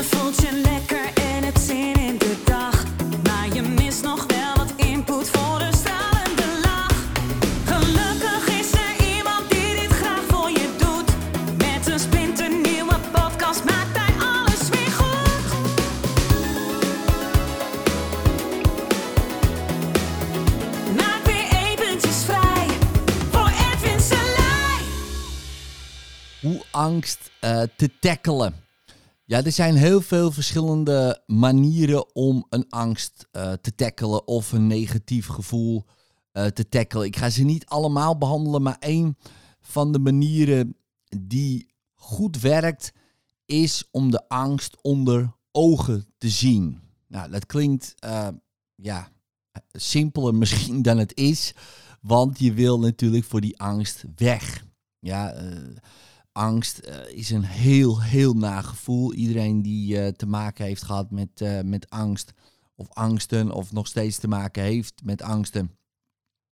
Je voelt je lekker en het zin in de dag. Maar je mist nog wel wat input voor de stralende lach. Gelukkig is er iemand die dit graag voor je doet. Met een splinternieuwe podcast maakt hij alles weer goed. Maak weer eventjes vrij voor Edwin Selij. Hoe angst eh, te tackelen. Ja, er zijn heel veel verschillende manieren om een angst eh, te tackelen of een negatief gevoel eh, te tackelen. Ik ga ze niet allemaal behandelen, maar één van de manieren die goed werkt is om de angst onder ogen te zien. Nou, dat klinkt eh, ja, simpeler misschien dan het is, want je wil natuurlijk voor die angst weg. Ja, angst eh, is een heel, heel nagevoel. Iedereen die eh, te maken heeft gehad met, eh, met angst of angsten of nog steeds te maken heeft met angsten,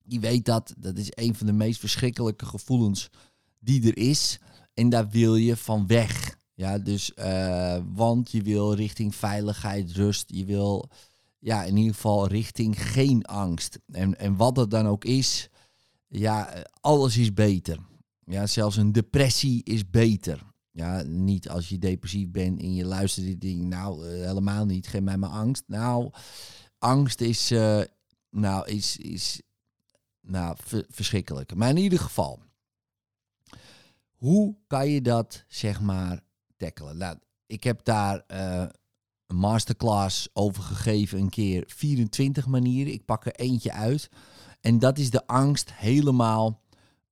die weet dat. Dat is een van de meest verschrikkelijke gevoelens die er is. En daar wil je van weg. Ja, dus, want je wil richting veiligheid, rust. Je wil, ja, in ieder geval richting geen angst. En, en wat het dan ook is, ja, alles is beter. Ja, zelfs een depressie is beter. Ja, niet als je depressief bent en je luistert dit ding. Nou, eh, helemaal niet. Geef mij maar angst. Nou, angst is, eh, nou, is, is nou, ver- verschrikkelijk. Maar in ieder geval, hoe kan je dat, zeg maar, tackelen? Nou, ik heb daar eh, een masterclass over gegeven, een keer 24 manieren. Ik pak er eentje uit. En dat is de angst helemaal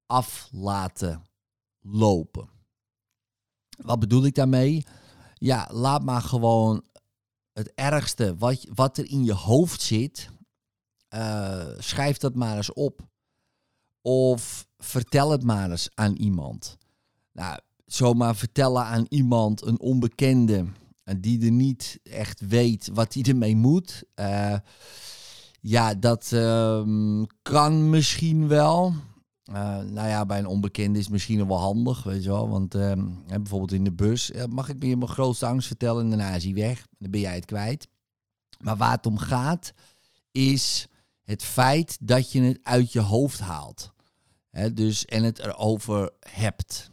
af laten lopen. Wat bedoel ik daarmee? Ja, laat maar gewoon het ergste wat, wat er in je hoofd zit, eh, schrijf dat maar eens op. Of vertel het maar eens aan iemand. Nou, zomaar vertellen aan iemand, een onbekende, en die er niet echt weet wat hij ermee moet. eh, ja, dat ehm, kan misschien wel. Eh, nou ja, bij een onbekende is misschien wel handig, weet je wel. Want ehm, bijvoorbeeld in de bus, eh, mag ik je mijn grootste angst vertellen en daarna is hij weg. Dan ben jij het kwijt. Maar waar het om gaat, is het feit dat je het uit je hoofd haalt. Dus, en het erover hebt.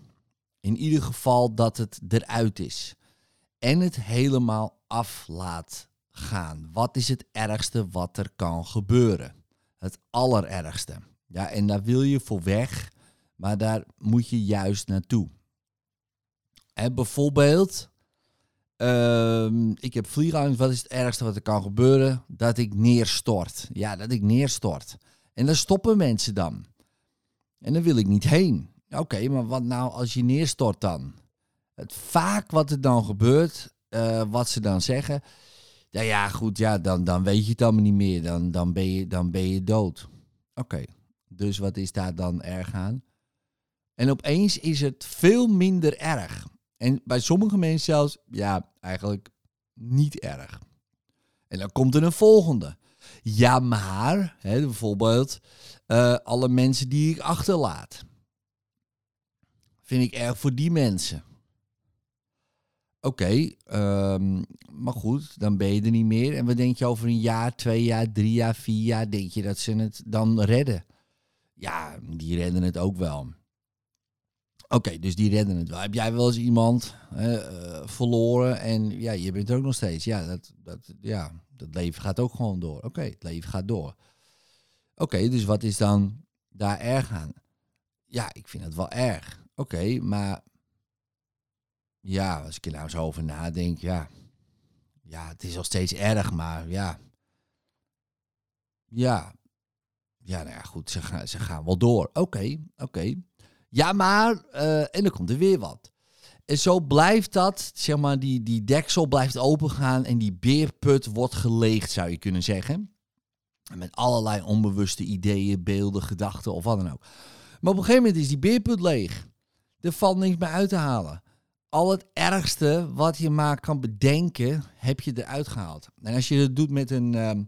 In ieder geval dat het eruit is. En het helemaal af laat gaan. Wat is het ergste wat er kan gebeuren? Het allerergste. Ja, en daar wil je voor weg, maar daar moet je juist naartoe. En bijvoorbeeld, ehm, ik heb vliegangst. Wat is het ergste wat er kan gebeuren? Dat ik neerstort. Ja, dat ik neerstort. En daar stoppen mensen dan. En daar wil ik niet heen. Oké, maar wat nou als je neerstort dan? Het vaak wat er dan gebeurt, eh, wat ze dan zeggen. Ja, ja, goed, ja, dan, dan weet je het allemaal niet meer. Dan, dan, ben, je, dan ben je dood. Oké, dus wat is daar dan erg aan? En opeens is het veel minder erg. En bij sommige mensen zelfs, ja, eigenlijk niet erg. En dan komt er een volgende. Ja, maar, hè, bijvoorbeeld, eh, alle mensen die ik achterlaat. Vind ik erg voor die mensen. Oké, ehm, maar goed, dan ben je er niet meer. En wat denk je over een jaar, twee jaar, drie jaar, vier jaar? Denk je dat ze het dan redden? Ja, die redden het ook wel. Oké, dus die redden het wel. Heb jij wel eens iemand eh, verloren en ja, je bent er ook nog steeds. Ja, dat, dat, ja, dat leven gaat ook gewoon door. Oké, het leven gaat door. Oké, dus wat is dan daar erg aan? Ja, ik vind het wel erg. Oké, maar ja, als ik er nou zo over nadenk, ja. Ja, het is nog steeds erg, maar ja. Ja. Ja, nou ja, goed, ze gaan, ze gaan wel door. Oké, oké. Ja, maar, eh, en dan komt er weer wat. En zo blijft dat, zeg maar, die, die deksel blijft opengaan en die beerput wordt geleegd, zou je kunnen zeggen. Met allerlei onbewuste ideeën, beelden, gedachten of wat dan ook. Maar op een gegeven moment is die beerput leeg. Er valt niks meer uit te halen al het ergste wat je maar kan bedenken, heb je eruit gehaald. En als je dat doet met een, ehm,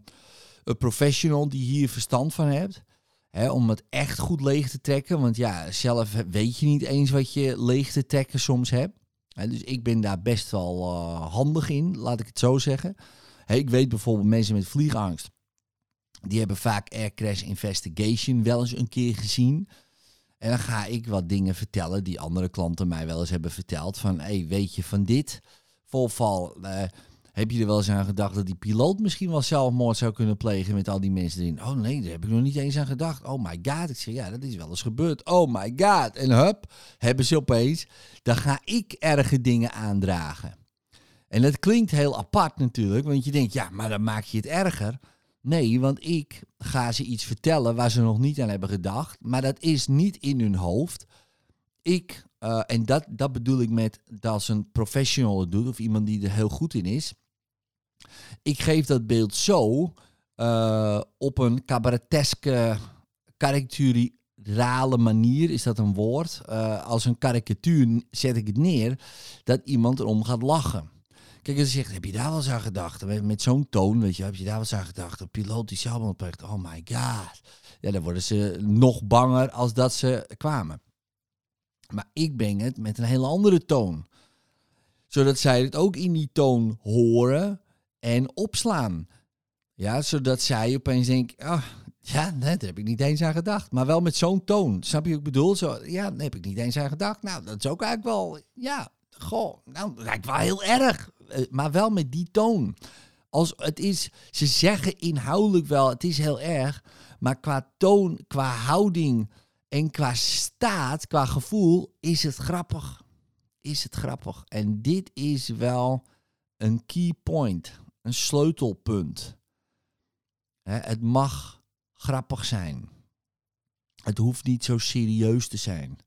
een professional die hier verstand van hebt, hè, om het echt goed leeg te trekken, want ja, zelf weet je niet eens wat je leeg te trekken soms hebt. Hè, dus ik ben daar best wel eh, handig in, laat ik het zo zeggen. Hè, ik weet bijvoorbeeld mensen met vliegangst. Die hebben vaak Air Crash Investigation wel eens een keer gezien. En dan ga ik wat dingen vertellen die andere klanten mij wel eens hebben verteld. Van, hey, weet je van dit voorval? eh, heb je er wel eens aan gedacht dat die piloot misschien wel zelfmoord zou kunnen plegen met al die mensen erin? Oh nee, daar heb ik nog niet eens aan gedacht. Oh my god. Ik zeg, ja, dat is wel eens gebeurd. Oh my god. En hup, hebben ze opeens. Dan ga ik erge dingen aandragen. En dat klinkt heel apart natuurlijk, want je denkt, ja, maar dan maak je het erger. Nee, want ik ga ze iets vertellen waar ze nog niet aan hebben gedacht. Maar dat is niet in hun hoofd. Ik, eh, en dat, dat bedoel ik met dat als een professional het doet, of iemand die er heel goed in is. Ik geef dat beeld zo eh, op een cabareteske, karikaturale manier, is dat een woord? Eh, als een karikatuur zet ik het neer dat iemand erom gaat lachen. Kijk, als je zegt, heb je daar wel eens aan gedacht? Met, zo'n toon, weet je, heb je daar wel eens aan gedacht? Een piloot die zelfmoord pleegt, oh my god. Ja, dan worden ze nog banger als dat ze kwamen. Maar ik breng het met een hele andere toon. Zodat zij het ook in die toon horen en opslaan. Ja, zodat zij opeens denken, ah, ja, nee, daar heb ik niet eens aan gedacht. Maar wel met zo'n toon. Snap je wat ik bedoel? Zo, ja, daar heb ik niet eens aan gedacht. Nou, dat is ook eigenlijk wel, ja, goh, nou, dat lijkt wel heel erg. Eh, Maar wel met die toon. Als het is, ze zeggen inhoudelijk wel, het is heel erg. Maar qua toon, qua houding en qua staat, qua gevoel, is het grappig. Is het grappig. En dit is wel een key point, een sleutelpunt. Het mag grappig zijn. Het hoeft niet zo serieus te zijn.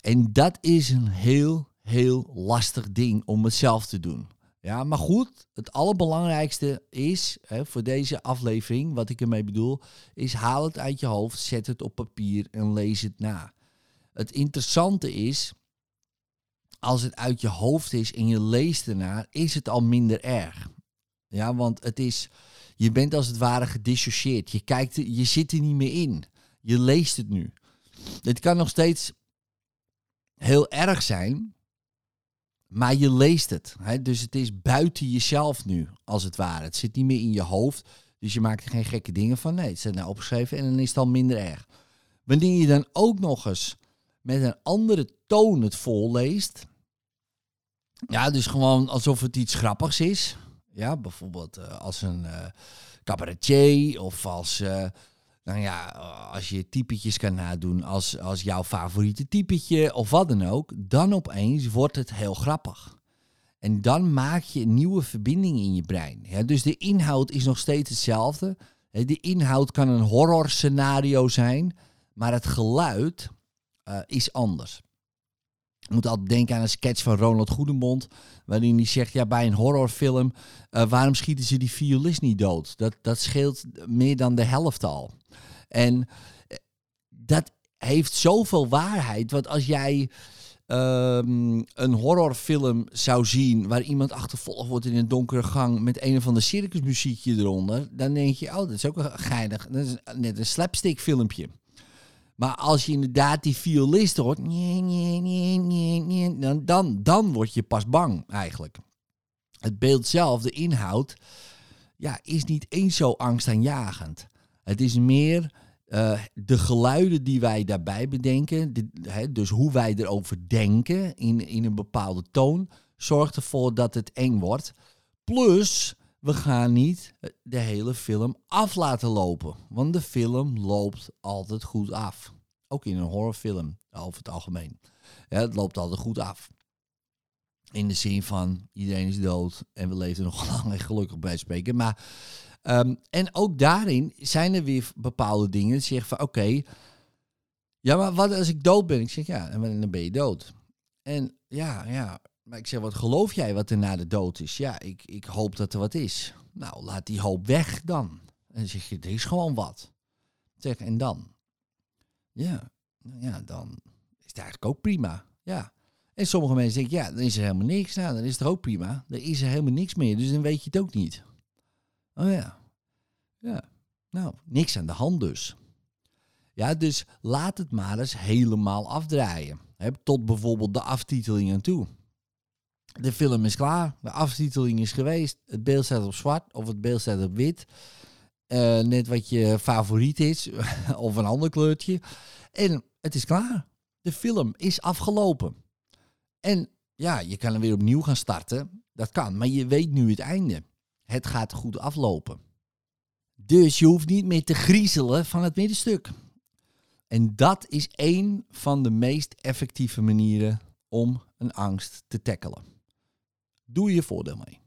En dat is een heel, heel lastig ding om het zelf te doen. Ja, maar goed, het allerbelangrijkste is hè, voor deze aflevering, wat ik ermee bedoel, is haal het uit je hoofd, zet het op papier en lees het na. Het interessante is, als het uit je hoofd is en je leest ernaar, is het al minder erg. Ja, want het is, je bent als het ware gedissocieerd. Je, kijkt, je zit er niet meer in. Je leest het nu. Het kan nog steeds heel erg zijn, maar je leest het. Hè? Dus het is buiten jezelf nu, als het ware. Het zit niet meer in je hoofd, dus je maakt er geen gekke dingen van. Nee, het staat nou opgeschreven en dan is het al minder erg. Wanneer je dan ook nog eens met een andere toon het volleest, ja, dus gewoon alsof het iets grappigs is. Ja, bijvoorbeeld eh, als een eh cabaretier of als, eh, nou ja, als je typetjes kan nadoen als, als jouw favoriete typetje of wat dan ook, dan opeens wordt het heel grappig. En dan maak je een nieuwe verbinding in je brein. Ja, dus de inhoud is nog steeds hetzelfde. De inhoud kan een horror scenario zijn, maar het geluid is anders. Ik moet altijd denken aan een sketch van Ronald Goedemond. Waarin hij zegt, ja, bij een horrorfilm, eh, waarom schieten ze die violist niet dood? Dat, dat scheelt meer dan de helft al. En eh, dat heeft zoveel waarheid. Want als jij ehm, een horrorfilm zou zien waar iemand achtervolgd wordt in een donkere gang met een of ander circusmuziekje eronder, dan denk je, oh, dat is ook geinig. Dat is net een slapstick filmpje. Maar als je inderdaad die violist hoort, dan, dan, dan word je pas bang eigenlijk. Het beeld zelf, de inhoud, ja, is niet eens zo angstaanjagend. Het is meer eh, de geluiden die wij daarbij bedenken, de- hè, dus hoe wij erover denken in, in een bepaalde toon, zorgt ervoor dat het eng wordt. Plus, we gaan niet de hele film af laten lopen. Want de film loopt altijd goed af. Ook in een horrorfilm, over het algemeen. Het loopt altijd goed af. In de zin van iedereen is dood en we leven nog lang en gelukkig bij spreken. Maar, ehm, en ook daarin zijn er weer bepaalde dingen. Die zeggen van oké, ja, maar wat als ik dood ben? Ik zeg ja, en dan ben je dood. En ja, ja, maar ik zeg, wat geloof jij wat er na de dood is? Ja, ik, ik hoop dat er wat is. Nou, laat die hoop weg dan. En dan zeg je, er is gewoon wat. Zeg, en dan? Ja, nou ja, dan is het eigenlijk ook prima. Ja. En sommige mensen denken, ja, dan is er helemaal niks. Nou, dan is het ook prima. Dan is er helemaal niks meer, dus dan weet je het ook niet. Oh ja. Ja. Nou, niks aan de hand dus. Ja, dus laat het maar eens helemaal afdraaien. Hè, tot bijvoorbeeld de aftiteling aan toe. De film is klaar, de aftiteling is geweest, het beeld staat op zwart of het beeld staat op wit. Eh, net wat je favoriet is, of een ander kleurtje. En het is klaar. De film is afgelopen. En ja, je kan er weer opnieuw gaan starten. Dat kan, maar je weet nu het einde. Het gaat goed aflopen. Dus je hoeft niet meer te griezelen van het middenstuk. En dat is één van de meest effectieve manieren om een angst te tackelen. Doe je voordeel mee.